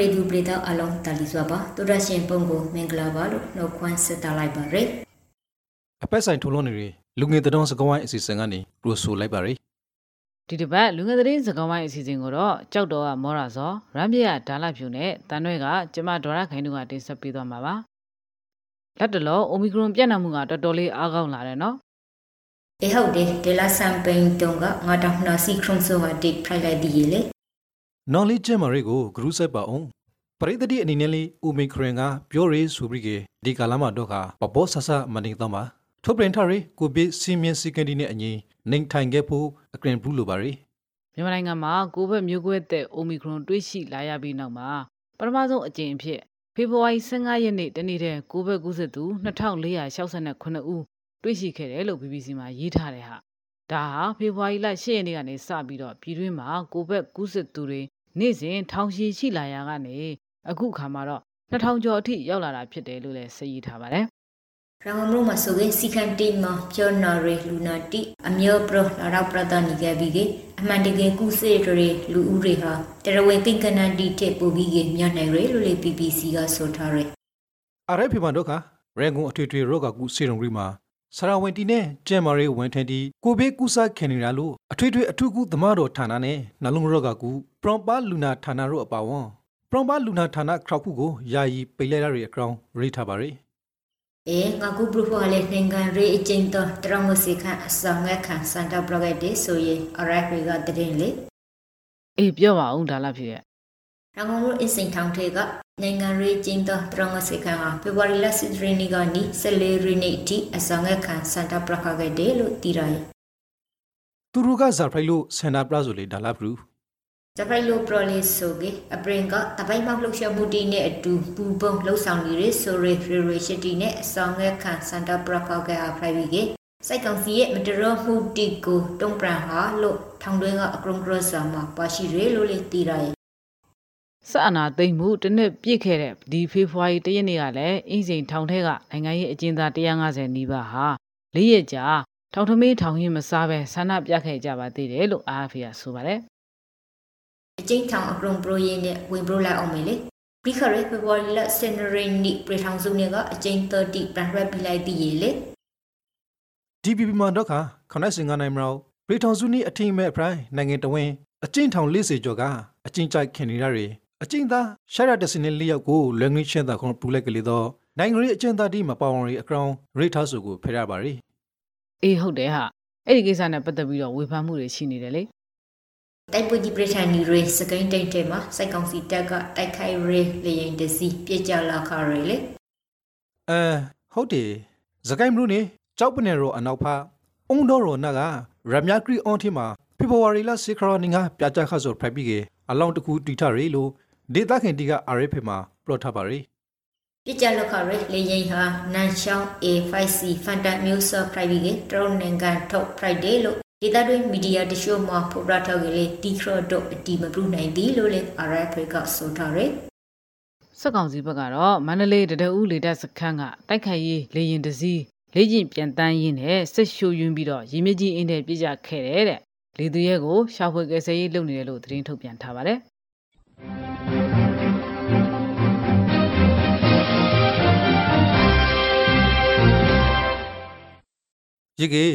ရခိုင်ပြည်သူပြည်သားအလုံးတာလီစွာပါတူရရှင်ပုံကိုမင်္ဂလာပါလို့နှုတ်ခွန်းဆက်တာလိုက်ပါရယ်အပက်ဆိုင်ထိုးလုံးတွေလူငယ်တုံးစကဝိုင်းအစီအစဉ်ကနေပရိုဆိုလိုက်ပါရယ်ဒီတစ်ပတ်လူငယ်သတင်းစကားဝိုင်းအစီအစဉ်ကိုတော့ကြောက်တော်ကမောရာစောရမ်းပြရဒါလာဖြူနဲ့တန်ရွဲကကျမဒေါ်ရခိုင်တို့ကတင်ဆက်ပေးသွားမှာပါလက်တလောအိုမီခရွန်ပြန့်နှံ့မှုကတော်တော်လေးအားကောင်းလာတယ်နော်အေဟုတ်တယ်ဒေလာဆမ်ပိန်တုံကငါတောင်နာစီခရုံဆိုဟာတိဖိုင်လိုက်ဒီလေ နော်လီကျဲမာရီကိုဂရုစိုက်ပါအောင်ပရိသတိအနေနဲ့လေးဦးမီခရင်ကပြောရေးဆိုပြီးကဒီကာလမှာတော့ကပပောဆဆမနေတော့မှာထုတ်ပြန်ထားရီကိုဘစ်စီမင်းစီကန်ဒီနဲ့အညီနိုင်ထိုင်ခဲ့ဖို့အကရင်ဘူးလိုပါရီမြန်မာနိုင်ငံမှာကိုဗစ်မျိုးကွဲတဲ့အိုမီခရွန်တွေ့ရှိလာရပြီးနောက်မှာပထမဆုံးအကြိမ်အဖြစ်ဖေဖော်ဝါရီ15ရက်နေ့တနေ့တည်းကိုဗစ်ကူးစက်သူ2469ဦးတွေ့ရှိခဲ့တယ်လို့ BBC မှာရေးထားတယ်ဟာ ဒါဟာဖေဖော်ဝါရီလ10ရက်နေ့ကနေစပြီးတော့ပြည်တွင်းမှာကိုဗစ်ကူးစက်သူတွေနေ့စဉ်ထောင်ရှိရှိလာရာကနေအခုခါမှာတော့2000ကျော်အထိရောက်လာတာဖြစ်တယ်လို့လည်းစည်ရထားပါတယ်ရန်ကုန်မြို့မှာဆိုရင်စီကန်တီမှာပြောနော်ရီလူနာတီအမျိုးပရလာရောက်ပရဒနီကပြီးကအမှန်တကယ်ကုစေတွေလူဦးတွေဟာတရဝေကိကနန်တီတဲ့ပူပြီးကမြတ်နိုင်ရလို့လေ BBC ကဆိုထားတယ်အရက်ဖေမန်တော့ကရန်ကုန်အထွေထွေရောဂါကူစေရုံကြီးမှာ ဆရာဝန်တီနဲ့ကျဲမာရီဝန်ထန်တီကိုဘေးကူစားခင်နေရလို့အထွေထွေအထုကူသမားတော်ဌာနနဲ့နလုံရောဂါကူပရွန်ပါလူနာဌာနတို့အပါဝန်ပရွန်ပါလူနာဌာနခရောက်ခုကိုယာယီပိတ်လိုက်ရတဲ့အကောင်ရိထားပါရီအေငါကုပရဖိုလေနှင်ကန်ရေအချင်းတော့တရမစီခန်အစငဲခန်စန်တာပရိုဂက်တေဆိုရင်အရိုက်ရီကတရင်လေအေးပြောပါအောင်ဒါလာဖြစ်ရဲ့ ရန်ကုန်မြို့အစင်ထောင်ထေကနိုင်ငံရေးကျင်းသောတရငစကန်ဟာဖေဖော်ဝါရီလစစ်ရင်းနီကနီ14ရင်းနီတီအဆောင်ငခံစန်တာပရခခဲ့တယ်လို့သိရတယ်သူတို့ကဇာဖရိုက်လို့စင်တာပရာဆိုလေဒါလာဘရူ။ဂျပန်လိုပရိုလီဆိုကအပရင်ကတပိုင်မောက်လှုပ်ရှားမှုတီနဲ့အတူပူပုံလှုပ်ဆောင်နေတဲ့ဆိုရီဖရီရီရှိတီနဲ့အဆောင်ငခံစန်တာပရခခဲ့အဖရိုက်ပြီးကစိုက်ကောင်စီရဲ့မတရမှုတီကိုတုံးပရန်ဟာလို့ထောင်တွင်းကအကရုံကရဆာမှာပါရှိရလို့လေသိရတယ် ဆက်အနာသိမ့်မှုတစ်နှစ်ပြည့်ခဲ့တဲ့ဒီဖေဖော်ဝါရီတရက်နေ့ကလည်းအင်းစိန်ထောင်ထဲကနိုင်ငံရေးအကျဉ်းသား150နီးပါးဟာ၄ရက်ကြာထောင်ထမင်းထောင်ရင်မစားပဲဆန္ဒပြခဲ့ကြပါသေးတယ်လို့အာဖီကဆိုပါတယ်အကျိန်ထောင်အကရုံပရိုရင်နဲ့ဝင်ပရိုလိုက်အောင်မေလေပြီးခရဲဖေဖော်ဝါရီလစင်နရီနီပရီထောင်စုနဲ့ကအကျိန်30ပြန်ရက်ပြီးလိုက်ပြီးရေလေ DPP မှာတော့ခါခနိုင်စင်ကနိုင်မရောပရီထောင်စုနီအထင်မဲ့အဖရိုင်နိုင်ငံတဝင်းအကျဉ်းထောင်40ကျော်ကအကျဉ်းကြိုက်ခင်နေရတွေ အကျဉ်းသားရှာရတစင်းလေးယောက်ကိုလွန်ငင်းချင်းသာခွန်ပူလိုက်ကလေးတော့နိုင်ငံရေးအကျဉ်းသားဒီမပါဝင်ရီအကောင်ရိထားစုကိုဖယ်ရပါရီအေးဟုတ်တယ်ဟာအဲ့ဒီကိစ္စနဲ့ပတ်သက်ပြီးတော့ဝေဖန်မှုတွေရှိနေတယ်လေတိုက်ပွဲကြီးပရိသတ်နီရေစကိုင်းတိတ်တဲမှာစိုက်ကောင်စီတက်ကတိုက်ခိုက်ရေလေရင်တစီပြစ်ကြလာခရလေအဲဟုတ်တယ်ဇကိုင်းမလို့နေကြောက်ပနေရောအနောက်ဖာအုံတော်ရောနာကရမြကရီအွန်တီမှာဖေဖော်ဝါရီလ6ခရနီငါပြကြခါဆိုဖရိုက်ပြီးကအလောင်းတကူတီထရီလို့ ဒေတာခင်တီက RF မှာပလော့ထားပါရီပြစ်ကြလာခရလေရင်ဟာနန်ရှောင်း A5C ဖန်တန်မျိုးဆာပရိုက်ပြီးကတရုံနိုင်ငံထုတ် Friday လို့ဒေတာတွေမီဒီယာတရှို့မှာဖော်ပြထားကြလေတီခရဒိုအတီမပလူနိုင်သည်လို့လေ RF ကဆိုထားတယ်စက်ကောင်စီဘက်ကတော့မန္တလေးတဒအူးလေတပ်စခန်းကတိုက်ခိုက်ရေးလေရင်တစည်းလေ့ကျင့်ပြန်တန်းရင်းနဲ့စစ်ရှိုးယွင်းပြီးတော့ရင်းမြစ်ကြီးအင်းတဲ့ပြစ်ကြခဲ့တယ်တဲ့လေသူရဲကိုရှာဖွေကယ်ဆယ်ရေးလုပ်နေတယ်လို့သတင်းထုတ်ပြန်ထားပါတယ် ရေကေ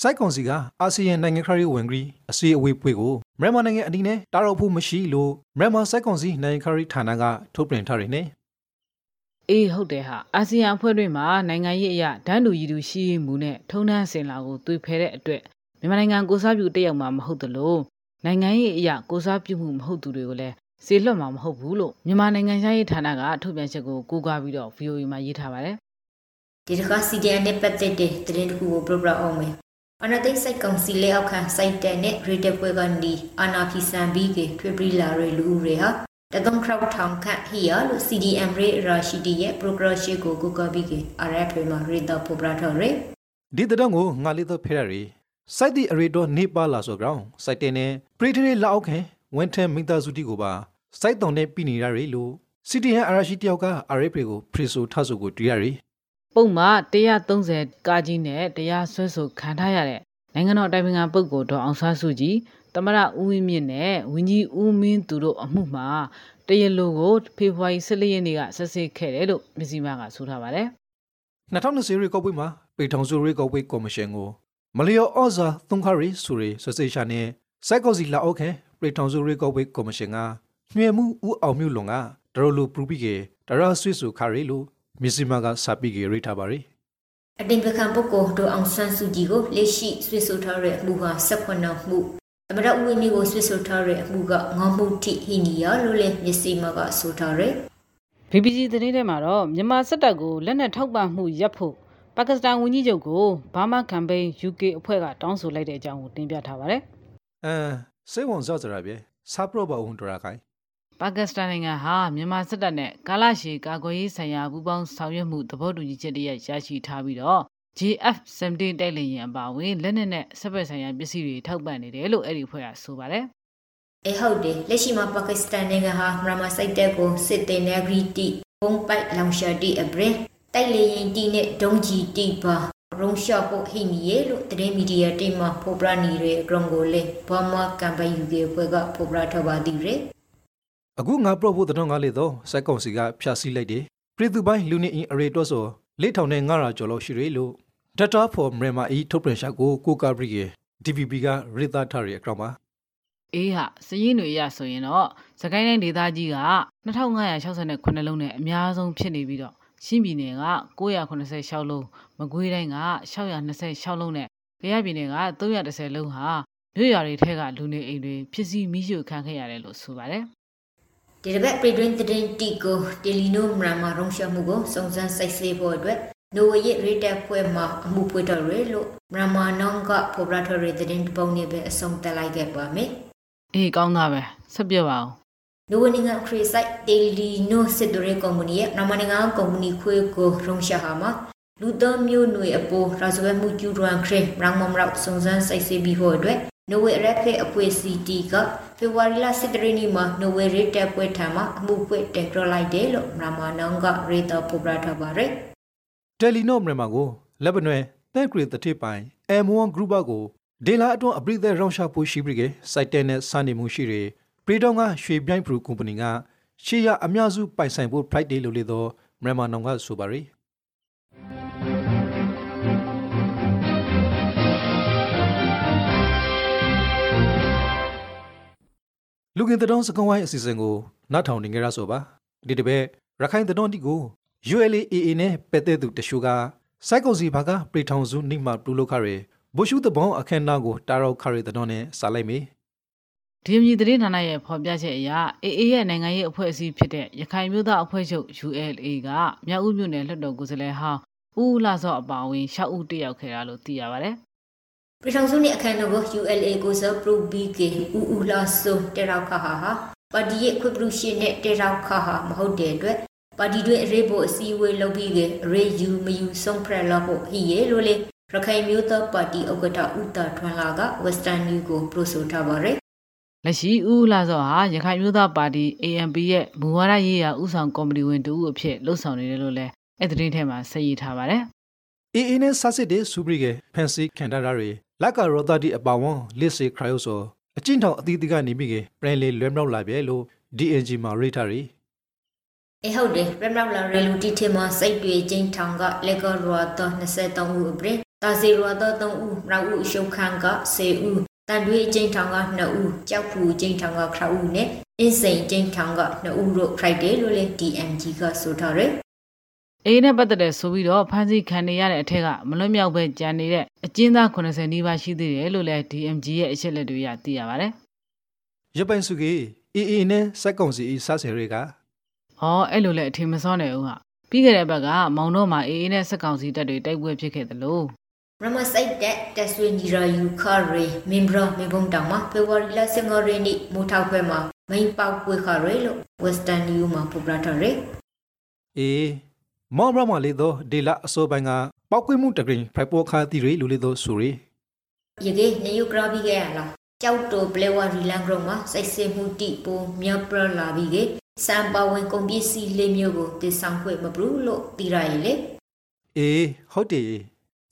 စိုက်ကွန်စီကအာဆီယံနိုင်ငံခရီးဝင်ကြီးအစီအဝေးပွဲကိုမြန်မာနိုင်ငံအနေနဲ့တားတော့ဖို့မရှိလို့မြန်မာစိုက်ကွန်စီနိုင်ငံခရီးဌာနကထုတ်ပြန်ထားတယ်နဲ့အေးဟုတ်တယ်ဟာအာဆီယံအဖွဲ့တွေမှာနိုင်ငံရေးအရာဒန်းတူရည်တူရှိရေးမှုနဲ့ထုံးတမ်းစင်လာကိုတွေ့ဖဲတဲ့အတွက်မြန်မာနိုင်ငံကိုစားပြုတက်ရောက်မှာမဟုတ်သလိုနိုင်ငံရေးအရာကိုစားပြုမှုမဟုတ်သူတွေကိုလည်းစေလွှတ်မှာမဟုတ်ဘူးလို့မြန်မာနိုင်ငံရေးဌာနကထုတ်ပြန်ချက်ကိုကိုးကားပြီးတော့ VOA မှာရေးထားပါတယ် ဒီတစ်ခါ CDN နဲ့ပတ်သက်တဲ့သတင်းတစ်ခုကိုပြပြအောင်မယ်အနာသိစိုက်ကောင်စီလက်အောက်ခံစိုက်တဲ့နဲ့ရေတက်ပွဲကနေအာနာဖီဆန်ပြီးကထွေပရီလာရလူဦးတွေဟာတကုံခရောက်ထောင်ခန့်ဟီယာလို့ CDM ရေရာရှိတီရဲ့ progression ကိုကိုကပြီးက RF မှာရေတော့ပေါ်ပြထားရယ်ဒီတဲ့တော့ကိုငါလေးတော့ဖဲရရီစိုက်တီအရီတော့နေပါလာဆိုကောင်စိုက်တဲ့နဲ့ပရိထရီလောက်အောက်ခင်ဝန်ထမ်းမိသားစုတီကိုပါစိုက်တုံနဲ့ပြည်နေရရီလို့စီတီဟန်အရာရှိတယောက်က RF ကိုဖရီဆိုထဆိုကိုတွေ့ရရီ ပုံမှ130ကားကြီးနဲ့တရားစွဲဆိုခံထားရတဲ့နိုင်ငံတော်တိုင်ပင်ခံပုဂ္ဂိုလ်ဒေါ်အောင်ဆန်းစုကြည်တမရဦးဝင်းမြင့်နဲ့ဝင်းကြီးဦးမင်းသူတို့အမှုမှာတရလိုကိုဖေဖော်ဝါရီ14ရက်နေ့ကဆက်စစ်ခဲ့တယ်လို့မြစီမာကဆိုထားပါတယ်2020ရေကောက်ပွဲမှာပေထောင်စုရေကောက်ပွဲကော်မရှင်ကိုမလျော်ဩဇာသုံးခါရီဆိုရီဆွစေရှာနဲ့စိုက်ကောစီလာအောက်ခဲပေထောင်စုရေကောက်ပွဲကော်မရှင်ကညွှဲမှုဦးအောင်မြုလွန်ကတရလိုပရူပီကေတရဆွေဆူခါရီလို့ မြစီမာကစာပိကေရိထားပါရီအတင်ပကံပုဂ္ဂိုလ်တို့အောင်ဆန်းစုကြည်ကိုလက်ရှိဆွေးဆိုထားတဲ့အမှုဟာ18မှုသမရဦးဝင်းကြီးကိုဆွေးဆိုထားတဲ့အမှုကငေါမှုထိဟိနီယာလို့လည်းမျက်စိမှာကဆိုထားတယ် BBC သတင်းထဲမှာတော့မြန်မာစစ်တပ်ကိုလက်နက်ထောက်ပံ့မှုရပ်ဖို့ပါကစ္စတန်ဝန်ကြီးချုပ်ကိုဘာမာကမ်ပိန်း UK အဖွဲ့ကတောင်းဆိုလိုက်တဲ့အကြောင်းကိုတင်ပြထားပါတယ်အဲစေဝန်ဇော့စရာပြေစာပရောဘဝန်တရာခိုင် ပါကစ္စတန်နိုင်ငံဟာမြန်မာစစ်တပ်နဲ့ကာလရှည်ကာကွယ်ရေးဆိုင်ရာပူးပေါင်းဆောင်ရွက်မှုသဘောတူညီချက်တရက်ရရှိထားပြီးတော့ JF-17 တိုက်လေယာဉ်အပါအဝင်လက်နက်နဲ့စစ်ဘက်ဆိုင်ရာပစ္စည်းတွေထောက်ပံ့နေတယ်လို့အဲ့ဒီအဖွဲ့ကဆိုပါတယ်အဲဟုတ်တယ်လက်ရှိမှာပါကစ္စတန်နိုင်ငံဟာမြန်မာစိုက်တက်ကိုစစ်တေနဂရီတီဘုံပိုက်လောင်ရှာတီအပရင်တိုက်လေရင်တီနဲ့ဒုံကြီးတီပါရုံရှာဖို့ဟိနီယေလို့တရင်မီဒီယာတိမှာဖော်ပြနေတဲ့အကြောင်းကိုလေဘာမကမ်ပိန်းယူကေဖွဲ့ကဖော်ပြထားပါသေးတယ် အခုငါပရောဖို့တဲ့ငါလေတော့စိုက်ကောင်စီကဖြာစီလိုက်တယ်ပြည်သူပိုင်းလူနေအင်အရေတော့ဆိုလေးထောင်နဲ့900ကျော်လောက်ရှိရလို့ Data for Myanmar e ထုတ်ပြန်ရှာကိုကိုကာဘရီကေ DVB ကရိသထားရအကြောင်းပါအေးဟာစရင်တွေရဆိုရင်တော့စကိုင်းတိုင်းဒေသကြီးက2568လုံးနဲ့အများဆုံးဖြစ်နေပြီးတော့ရှင်းပြည်နယ်က986လုံးမကွေးတိုင်းက626လုံးနဲ့ကြရပြည်နယ်က330လုံးဟာမြို့ရွာတွေထဲကလူနေအိမ်တွေဖြစ်စီမိရှုခံခဲ့ရတယ်လို့ဆိုပါတယ် ဒီတစ်ပတ်ပြည်တွင်းသတင်းတီကိုတယ်လီနိုမြန်မာရုံရှာမှုကိုစုံစမ်းစစ်ဆေးဖို့အတွက်နိုဝေရဲ့ရေတက်ဖွဲ့မှာအမှုဖွင့်တော်ရလို့မြန်မာနောင်ကဖော်ပြထားတဲ့သတင်းတစ်ပုဒ်နဲ့ပဲအဆုံးသတ်လိုက်ခဲ့ပါမယ်အေးကောင်းတာပဲဆက်ပြပါအောင်နိုဝေနိုင်ငံခရီးဆိုင်တယ်လီနိုစစ်ဒရဲကုမ္ပဏီရဲ့မြန်မာနိုင်ငံကုမ္ပဏီခွေကိုရုံရှာဟာမှာလူတော်မျိုးနွေအပေါ်ရာဇဝဲမှုကျူးလွန်ခရင်ရန်မမရောက်စုံစမ်းစစ်ဆေးပြီးဖို့အတွက် နိုဝေရက်ဖေအဖွဲ့စီတီကဖေဖော်ဝါရီလ17ရက်နေ့မှာနိုဝေရေတက်ပွဲထံမှာအမှုဖွင့်တင်ပြလိုက်တယ်လို့မြန်မာနိုင်ငံကရေတာဖော်ပြထားပါတယ်တယ်လီနိုမြန်မာကိုလက်ပနွယ်တဲ့ဂရီတတိပိုင် M1 group ကိုဒေလာအတွန်းအပရိသေရောင်းရှာဖို့ရှိပြီကေစိုက်တဲနဲ့စနေမှုရှိတွေပရီတောင်ကရွှေပြိုင်ပရူကုမ္ပဏီကရှေးရအများစုပိုင်ဆိုင်ဖို့ Friday လို့လေတော့မြန်မာနောင်ကဆိုပါရီ လူကင်တတော်စကုံဝိုင်းအစီအစဉ်ကိုနားထောင်နေကြရဆိုပါဒီတပည့်ရခိုင်တတော်တီကို ULAA နဲ့ပက်တဲ့သူတရှုကစိုက်ကုံစီဘာကပရိထောင်စုနိမပလူလောက်ခရဲဘိုရှုတဘောအခမ်းအနားကိုတာရောက်ခရဲတတော်နဲ့စာလိုက်မေဒီအမည်သတင်းဌာနရဲ့ဖော်ပြချက်အရ AA ရဲ့နိုင်ငံရေးအဖွဲ့အစည်းဖြစ်တဲ့ရခိုင်မျိုးသားအဖွဲ့ချုပ် ULA ကမြောက်ဦးမြို့နယ်လွှတ်တော်ကိုယ်စားလှယ်ဟောင်းဦးဦးလာစော့အပါအဝင်6ဦးတက်ရောက်ခဲ့တာလို့သိရပါတယ် ပြည်ထောင်စုနှင့်အခမ်းအနားကို ULA ကိုစပရူဘီကေဦးဦးလာဆိုတေရောက်ခါဟာဟာပါတီရဲ့ခွင့်ပြုရှင်နဲ့တေရောက်ခါဟာမဟုတ်တဲ့အတွက်ပါတီတွင်အရေးပေါ်အစည်းအဝေးလုပ်ပြီးကရေယူမယူဆုံးဖရက်လောက်ဖို့ဟိရဲလို့လေရခိုင်မျိုးသားပါတီဥက္ကဋ္ဌဦးတာထွန်းလာက Western New ကိုပရိုဆိုထားပါတယ်။လက်ရှိဦးဦးလာစော့ဟာရခိုင်မျိုးသားပါတီ ANP ရဲ့မူဝါဒရေးရာဥဆောင်ကော်မတီဝင်တူအဖြစ်လှုပ်ဆောင်နေတယ်လို့လည်းအဲ့ဒီသတင်းထဲမှာဆက်ရေးထားပါတယ်အေးအေးနဲ့ဆာစစ်တဲ့စူပရီကဖန်စီကန်တာရာတွေ လက်ကရောသားတီအပါဝန်လစ်စေခရယိုဆိုအချင်းထောင်အသီးသီးကနေမိကပြန်လေလွဲမြောက်လာပြဲလို့ DNG မှာရိထားရီအဟုတ်တယ်ရမလာရလူတီထမစိတ်တွေချင်းထောင်ကလက်ကောရွာတော့23ဦးအပြင်တာစီရွာတော့3ဦးရောက်ဦးရှုပ်ခန်းက10ဦးတန်တွေချင်းထောင်က2ဦးကြောက်ဖူချင်းထောင်က9ဦးနဲ့အင်းစိန်ချင်းထောင်က2ဦးတို့ Friday လို့လေ DMG ကဆိုထားတယ်။ အေးနဲ့ပတ်သက်တဲ့ဆိုပြီးတော့ဖမ်းဆီးခံနေရတဲ့အထက်ကမလွတ်မြောက်ပဲကြံနေတဲ့အကျဉ်းသား80နီးပါးရှိသေးတယ်လို့လည်း DMG ရဲ့အချက်လက်တွေရသိရပါတယ်ရပိုင်စုကေအေးအေးနဲ့စက်ကုံစီဆာဆယ်တွေက။ဟောအဲ့လိုလည်းအထင်မစောနိုင်ဘူးဟာ။ပြီးခဲ့တဲ့ဘက်ကမောင်တော့မှာအေးအေးနဲ့စက်ကောင်စီတပ်တွေတိုက်ပွဲဖြစ်ခဲ့တယ်လို့ရမစိတ်တဲ့တက်ဆွေညီရာယူခရီမင်ဘရမေဘုံတောင်မှာဖေဖော်ဝါရီလ15ရက်နေ့မိုးထောက်ခွဲမှာမိန်ပေါက်ပွေခရီလို့ Western New မှာဖော်ပြထားတယ်အေး မောင်ဘရမလေးတော့ဒေလာအစိုးပိုင်းကပောက်ကွေးမှုတကရင်ဖိုက်ပေါ်ခါတီရီလူလေးတော့ဆူရီရေကေနေယူဂရာဘီကရလားကြောက်တိုပလေဝါရီလန်ဂရုံမှာစိတ်စင်မှုတိပိုမြပရလာပြီးကေစံပါဝင်ကုန်ပစ္စည်းလေးမျိုးကိုတည်ဆောင်ခွင့်မပဘူးလို့သိရရဲ့လေအေးဟုတ်တယ်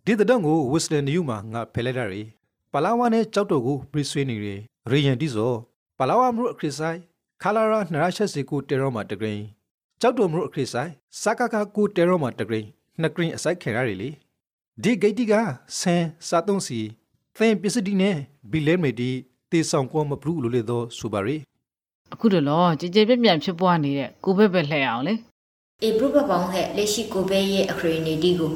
ဒီတဲ့တော့ကိုဝစ်လန်နယူမှာငါဖဲလိုက်တာရီပလာဝါနဲ့ကြောက်တော့ကိုဘရစ်ဆွေးနေရီရေယန်တီဇောပလာဝမရုအခရစ်ဆိုင်ခလာရာနရချက်စီကိုတေရောမှာတဂရင်း ကြောက်တော်မရုအခရစ်ဆိုင်စကာကာကိုတေရောမှာတဂရင်းနှစ်ဂရင်းအစိုက်ခဲရတယ်လေဒီဂိတ်တီကဆန်စားသုံးစီသင်ပစ္စည်းနဲ့ဘီလဲမေတီတေဆောင်ကောမပလူလိုလေသောဆိုပါရီအခုတလောကြည်ကြည်ပြန့်ပြန့်ဖြစ်ပွားနေတဲ့ကိုဘက်ဘက်လှည့်အောင်လေအေပရပပောင်းဟဲ့လက်ရှိကိုပဲရဲ့အခရီနေတီကို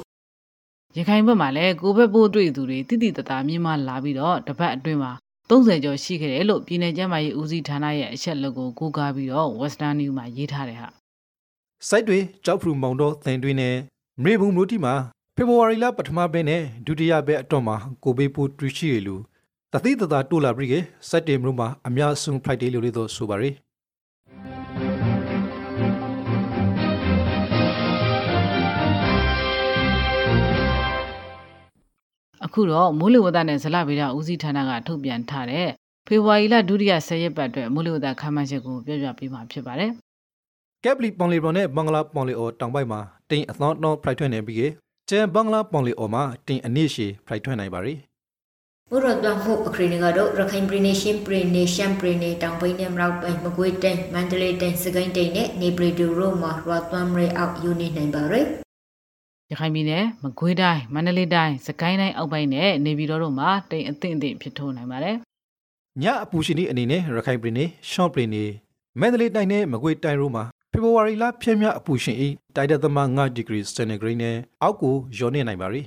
ရခိုင်ဘက်မှာလည်းကိုဘက်ပိုးတွေ့သူတွေတိတိတသားမြင်မလာပြီးတော့တပတ်အတွင်းမှာ30ကျော်ရှိခဲ့တယ်လို့ပြည်내ကျန်းမာရေးဦးစီးဌာနရဲ့အချက်လက်ကိုကိုးကားပြီးတော့ Western News မှာရေးထားတယ်ဟာ စိုက်တွေကြောက်ဖရူမောင်တော်သင်တွင်းနဲ့မေဘူးမျိုးတီမှာဖေဖော်ဝါရီလပထမဘဲနဲ့ဒုတိယဘဲအတော့မှာကိုဘေးပိုတူရှိရလူတသိတသာတိုးလာပြီးကစိုက်တေမျိုးမှာအများဆုံး Friday လို့လေတော့ဆိုပါရီအခုတော့မိုးလေဝသနဲ့ဇလဗေဒဦးစီးဌာနကထုတ်ပြန်ထားတဲ့ဖေဖော်ဝါရီလဒုတိယ10ရက်ပတ်အတွက်မိုးလေဝသခန့်မှန်းချက်ကိုပြောပြပေးမှာဖြစ်ပါတယ် ကက်ပလီပွန်လီဘရွန်နဲ့ဘင်္ဂလားပွန်လီအော်တောင်ပိုင်းမှာတင်အသောတော့ Friday ထွက်နေပြီးကကျန်ဘင်္ဂလားပွန်လီအော်မှာတင်အနည်းရှည် Friday ထွက်နိုင်ပါရီဘုရတ်တမှုအခရီနေကတော့ရခိုင်ပြည်နယ်ရှင်းပြည်နယ်ရှမ်းပြည်နယ်တောင်ပိုင်းနဲ့မြောက်ပိုင်းမကွေးတိုင်းမန္တလေးတိုင်းစကိုင်းတိုင်းနဲ့နေပြည်တော်တို့မှာရွာသွမ်းရဲအောက်ယူနေနိုင်ပါရယ်ရခိုင်ပြည်နယ်မကွေးတိုင်းမန္တလေးတိုင်းစကိုင်းတိုင်းအောက်ပိုင်းနဲ့နေပြည်တော်တို့မှာတိမ်အသင့်အသင့်ဖြစ်ထွန်းနိုင်ပါတယ်ညအပူရှင်ဤအနေနဲ့ရခိုင်ပြည်နယ်ရှော့ပြည်နယ်မန္တလေးတိုင်းနဲ့မကွေးတိုင်းတို့မှာ ဖေဖော်ဝါရီလဖြည့်မြအပူရှင်ဤတိုက်တဲ့သမ9ဒီဂရီစတန်ဂရိနဲ့အောက်ကိုလျော်နေနိုင်ပါရီ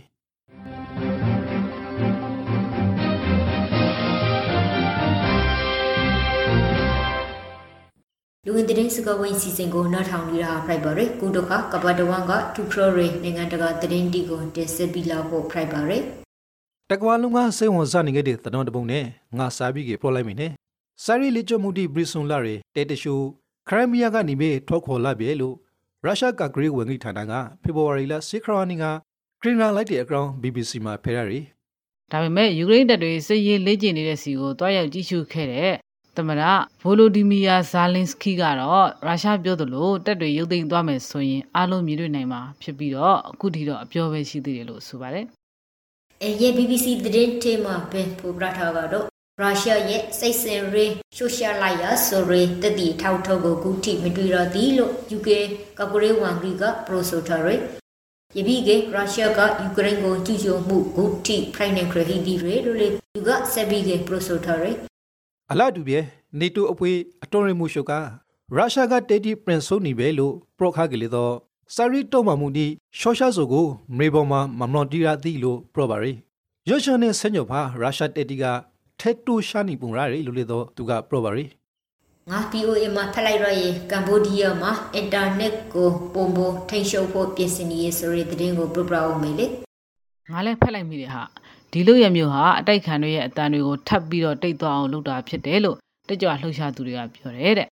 လူဝင်သတင်းစကားဝိုင်းစီစဉ်ကိုနောက်ထောင်နေတာဖိုက်ပါရယ်ကုတခကပတ်တဝမ်ကတူခရရေနိုင်ငံတကာသတင်းတီကိုတင်ဆက်ပြီးလောက်ဖို့ဖိုက်ပါရယ်တကွာလုံးကစိတ်ဝင်စားနေခဲ့တဲ့သတော်တပုံနဲ့ငါစားပြီးကပရိုလိုက်မိနေစာရီလီချမှုတီဘရစ်ဆွန်လာရီတဲတရှို ခရမီယာကနေပဲထွက်ခေါ်လာပြီလို့ရုရှားကဂရိဝင်ကြီးဌာနကဖေဖော်ဝါရီလ6ခရနီကဂရင်းလာလိုက်တဲ့အကောင် BBC မှာဖဲရရီဒါပေမဲ့ယူကရိန်းတပ်တွေစစ်ရေးလေ့ကျင့်နေတဲ့စီကိုတွားရောက်ကြည့်ရှုခဲ့တဲ့သမရဗိုလိုဒီမီယာဇာလင်စကီကတော့ရုရှားပြောသလိုတပ်တွေရုပ်သိမ်းသွားမယ်ဆိုရင်အားလုံးမြင်တွေ့နိုင်မှာဖြစ်ပြီးတော့အခုထိတော့အပြောပဲရှိသေးတယ်လို့ဆိုပါတယ်အဲရဲ့ BBC သတင်းထဲမှာပဲပိုပရထားကတော့ ရုရှားရဲ့စိတ်စင်ရေးဆိုရှယ်လိုက်ယာဆိုရေးတတိထောက်ထုတ်ကိုကူထိမတွေ့တော့သည်လို့ UK ကကူရေးဝန်ကြီးကပရိုဆိုထားရယ်ယပိကရုရှားကယူကရိန်းကိုကျူးကျော်မှုဂုတိဖိုင်နန်ခရဟီဒီရေလို့လေသူကဆက်ပြီးကပရိုဆိုထားရယ်အလားတူပဲနေတိုအပွေအတော်ရမှုရှုကရုရှားကတေတီပရင်ဆိုနေပဲလို့ပရိုခါကလေးတော့စာရီတုံမှမှုဒီရှော့ရှာဆိုကိုမေဘော်မှာမမလွန်တီရာသီလို့ပရိုပါရီရွှေချန်နဲ့ဆညောဖာရုရှားတေတီက ထဲတူရှာနေပုံရတယ်လို့လေတော့သူကပရိုပါရီငါ POA မှာဖက်လိုက်ရရင်ကမ်ဘောဒီးယားမှာအင်တာနက်ကိုပုံပေါ်ထိန်ရှုပ်ဖို့ပြင်ဆင်နေရဆိုတဲ့သတင်းကိုပြပြအောင်မေလေငါလည်းဖက်လိုက်မိတယ်ဟာဒီလိုရမျိုးဟာအတိုက်ခံတွေရဲ့အတန်တွေကိုထပ်ပြီးတော့တိတ်သွားအောင်လုပ်တာဖြစ်တယ်လို့တက်ကြွလှုပ်ရှားသူတွေကပြောတယ်တဲ့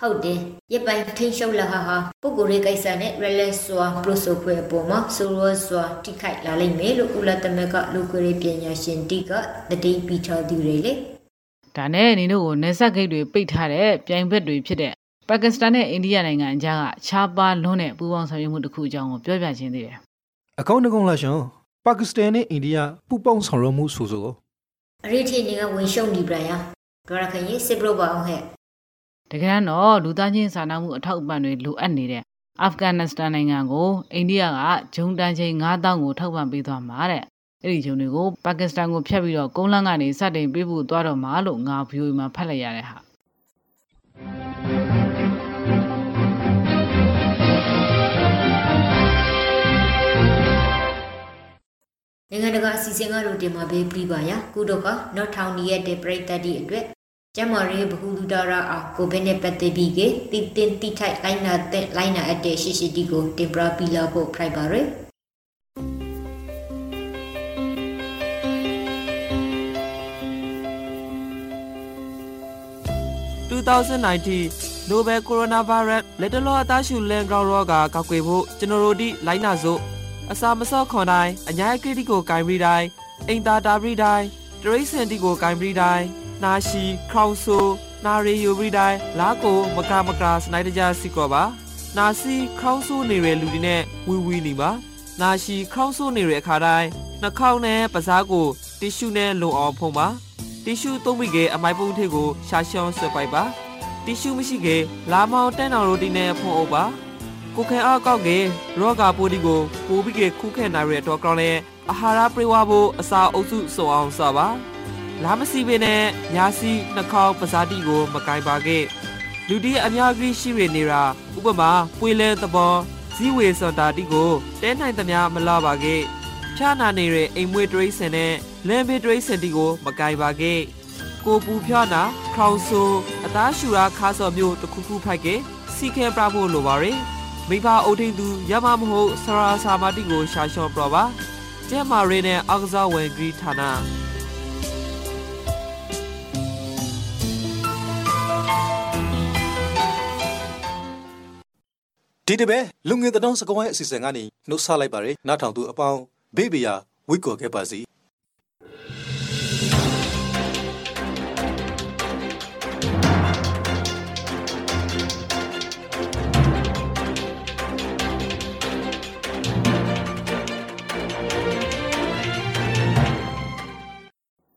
ဟုတ်တယ်ရပိုင်ထိန်ရှုပ်လာဟာဟာပုဂ္ဂိုလ်ရေးကိစ္စနဲ့ relay စွာ process ဖွယ်အပေါ်မှာဆိုရောစွာတိခိုက်လာလိမ့်မယ်လို့ကုလသမဂ္ဂလူခွေရေးပညာရှင်တီကတတိပီချသူတွေလေဒါနဲ့နင်တို့ကိုနေဆက်ဂိတ်တွေပိတ်ထားတဲ့ပြိုင်ဘက်တွေဖြစ်တဲ့ပါကစ္စတန်နဲ့အိန္ဒိယနိုင်ငံအကြားကခြားပါလွန်းတဲ့ပူးပေါင်းဆောင်ရွက်မှုတစ်ခုအကြောင်းကိုပြောပြခြင်းသေးတယ်အကောင့်တကုံလာရှင်ပါကစ္စတန်နဲ့အိန္ဒိယပူပေါင်းဆောင်ရွက်မှုဆိုဆိုအရေးထိနေကဝင်ရှုံနေပြန်ရဒေါ်ရခင်ရေးစစ်ပရိုပါအောင်ဟဲ့ တကယ်တော့လူသားချင်းစာနာမှုအထောက်အပံ့တွေလိုအပ်နေတဲ့အာဖဂန်နစ္စတန်နိုင်ငံကိုအိန္ဒိယကဂျုံတန်ချိန်9000ကိုထောက်ပံ့ပေးသွားမှာတဲ့အဲ့ဒီဂျုံတွေကိုပါကစ္စတန်ကိုဖျက်ပြီးတော့ကုန်းလန်းကနေစတင်ပေးဖို့သွားတော့မှာလို့ငါဗီအိုအေမှာဖတ်လိုက်ရတဲ့ဟာနိုင်ငံတကာအစီအစဉ်ကတော့တင်မှာပဲပြီးပါရကုတော့ကနောက်ထောင်နေရတဲ့ပြိတ္တတိအတွက် ကျမရေဘဟုလူဒရာအောင်ကိုဘဲနဲ့ပတ်သက်ပြီးကတိတင်တိထိုက်လိုင်းနာတဲ့လိုင်းနာအပ်တဲ့ရှိရှိတီကိုတင်ပြပြီးလာဖို့ဖိုက်ပါရယ်2019 Nobel Coronavirus လက်တလောအသားရှူလန်ဂရောင်းရောဂါကောက်ွယ်ဖို့ကျွန်တော်တို့ဒီလိုင်းနာစို့အစာမစော့ခွန်တိုင်းအညာကရတီကိုဂိုင်ပြီးတိုင်းအိမ်သာတာပြီးတိုင်းတရိစင်တီကိုဂိုင်ပြီးတိုင်း နာရှိခေါင်ဆူနာရီယိုပြီးတိုင်းလာကိုမကမကစနိုက်တကြစီကောပါနာစီခေါင်းဆိုးနေတဲ့လူတွေနဲ့ဝီဝီနေပါနာရှိခေါင်းဆိုးနေတဲ့အခါတိုင်းနှာခေါင်းနဲ့ပါးစားကိုတီရှူနဲ့လုံအောင်ဖုံးပါတီရှူသုံးမိကအမိုက်ပုံးထေကိုရှာရှောင်းဆွဲပိုက်ပါတီရှူမရှိကေလာမောင်တန်းတော်ရိုတီနဲ့ဖုံးအုပ်ပါကိုခဲအားကောက်ကေရောဂါပိုးဒီကိုပိုးပြီးကေခုခဲနိုင်ရတော့ကောင်းလဲအာဟာရပြေဝဖို့အစာအုပ်စုစုံအောင်စပါ လာမစီပင်နဲ့ညာစီနှာခေါင်းပဇာတိကို မကင်ပါခဲ့လူတီအများကြီးရှိရနေတာဥပမာပွေလဲသဘောဇီဝေစတာတိကိုတဲနိုင်သမျှမလာပါခဲ့ဖြာနာနေတဲ့အိမ်မွေးတရိစင်နဲ့လမ်းဘေးတရိစင်တီကို မကင်ပါခဲ့ကိုပူဖြာနာခေါင်ဆူအသားရှူရာခါစော်မျိုးတစ်ခုခုဖိုက်ခဲ့စီခဲပြဖို့လိုပါရယ်မိဘအုပ်ထိန်သူရမမဟုတ်ဆရာစာမတိကိုရှာရှော့ပြပါကျဲမာရီနဲ့အောက်ကစားဝင်ဂရီဌာန ဒီတပဲလူငင်တောင်းစကောင်းရဲ့အစီအစဉ်ကနေနှုတ်ဆက်လိုက်ပါရယ်နားထောင်သူအပေါင်းဘေးဘီယာဝိတ်ကော်ခဲ့ပါစီ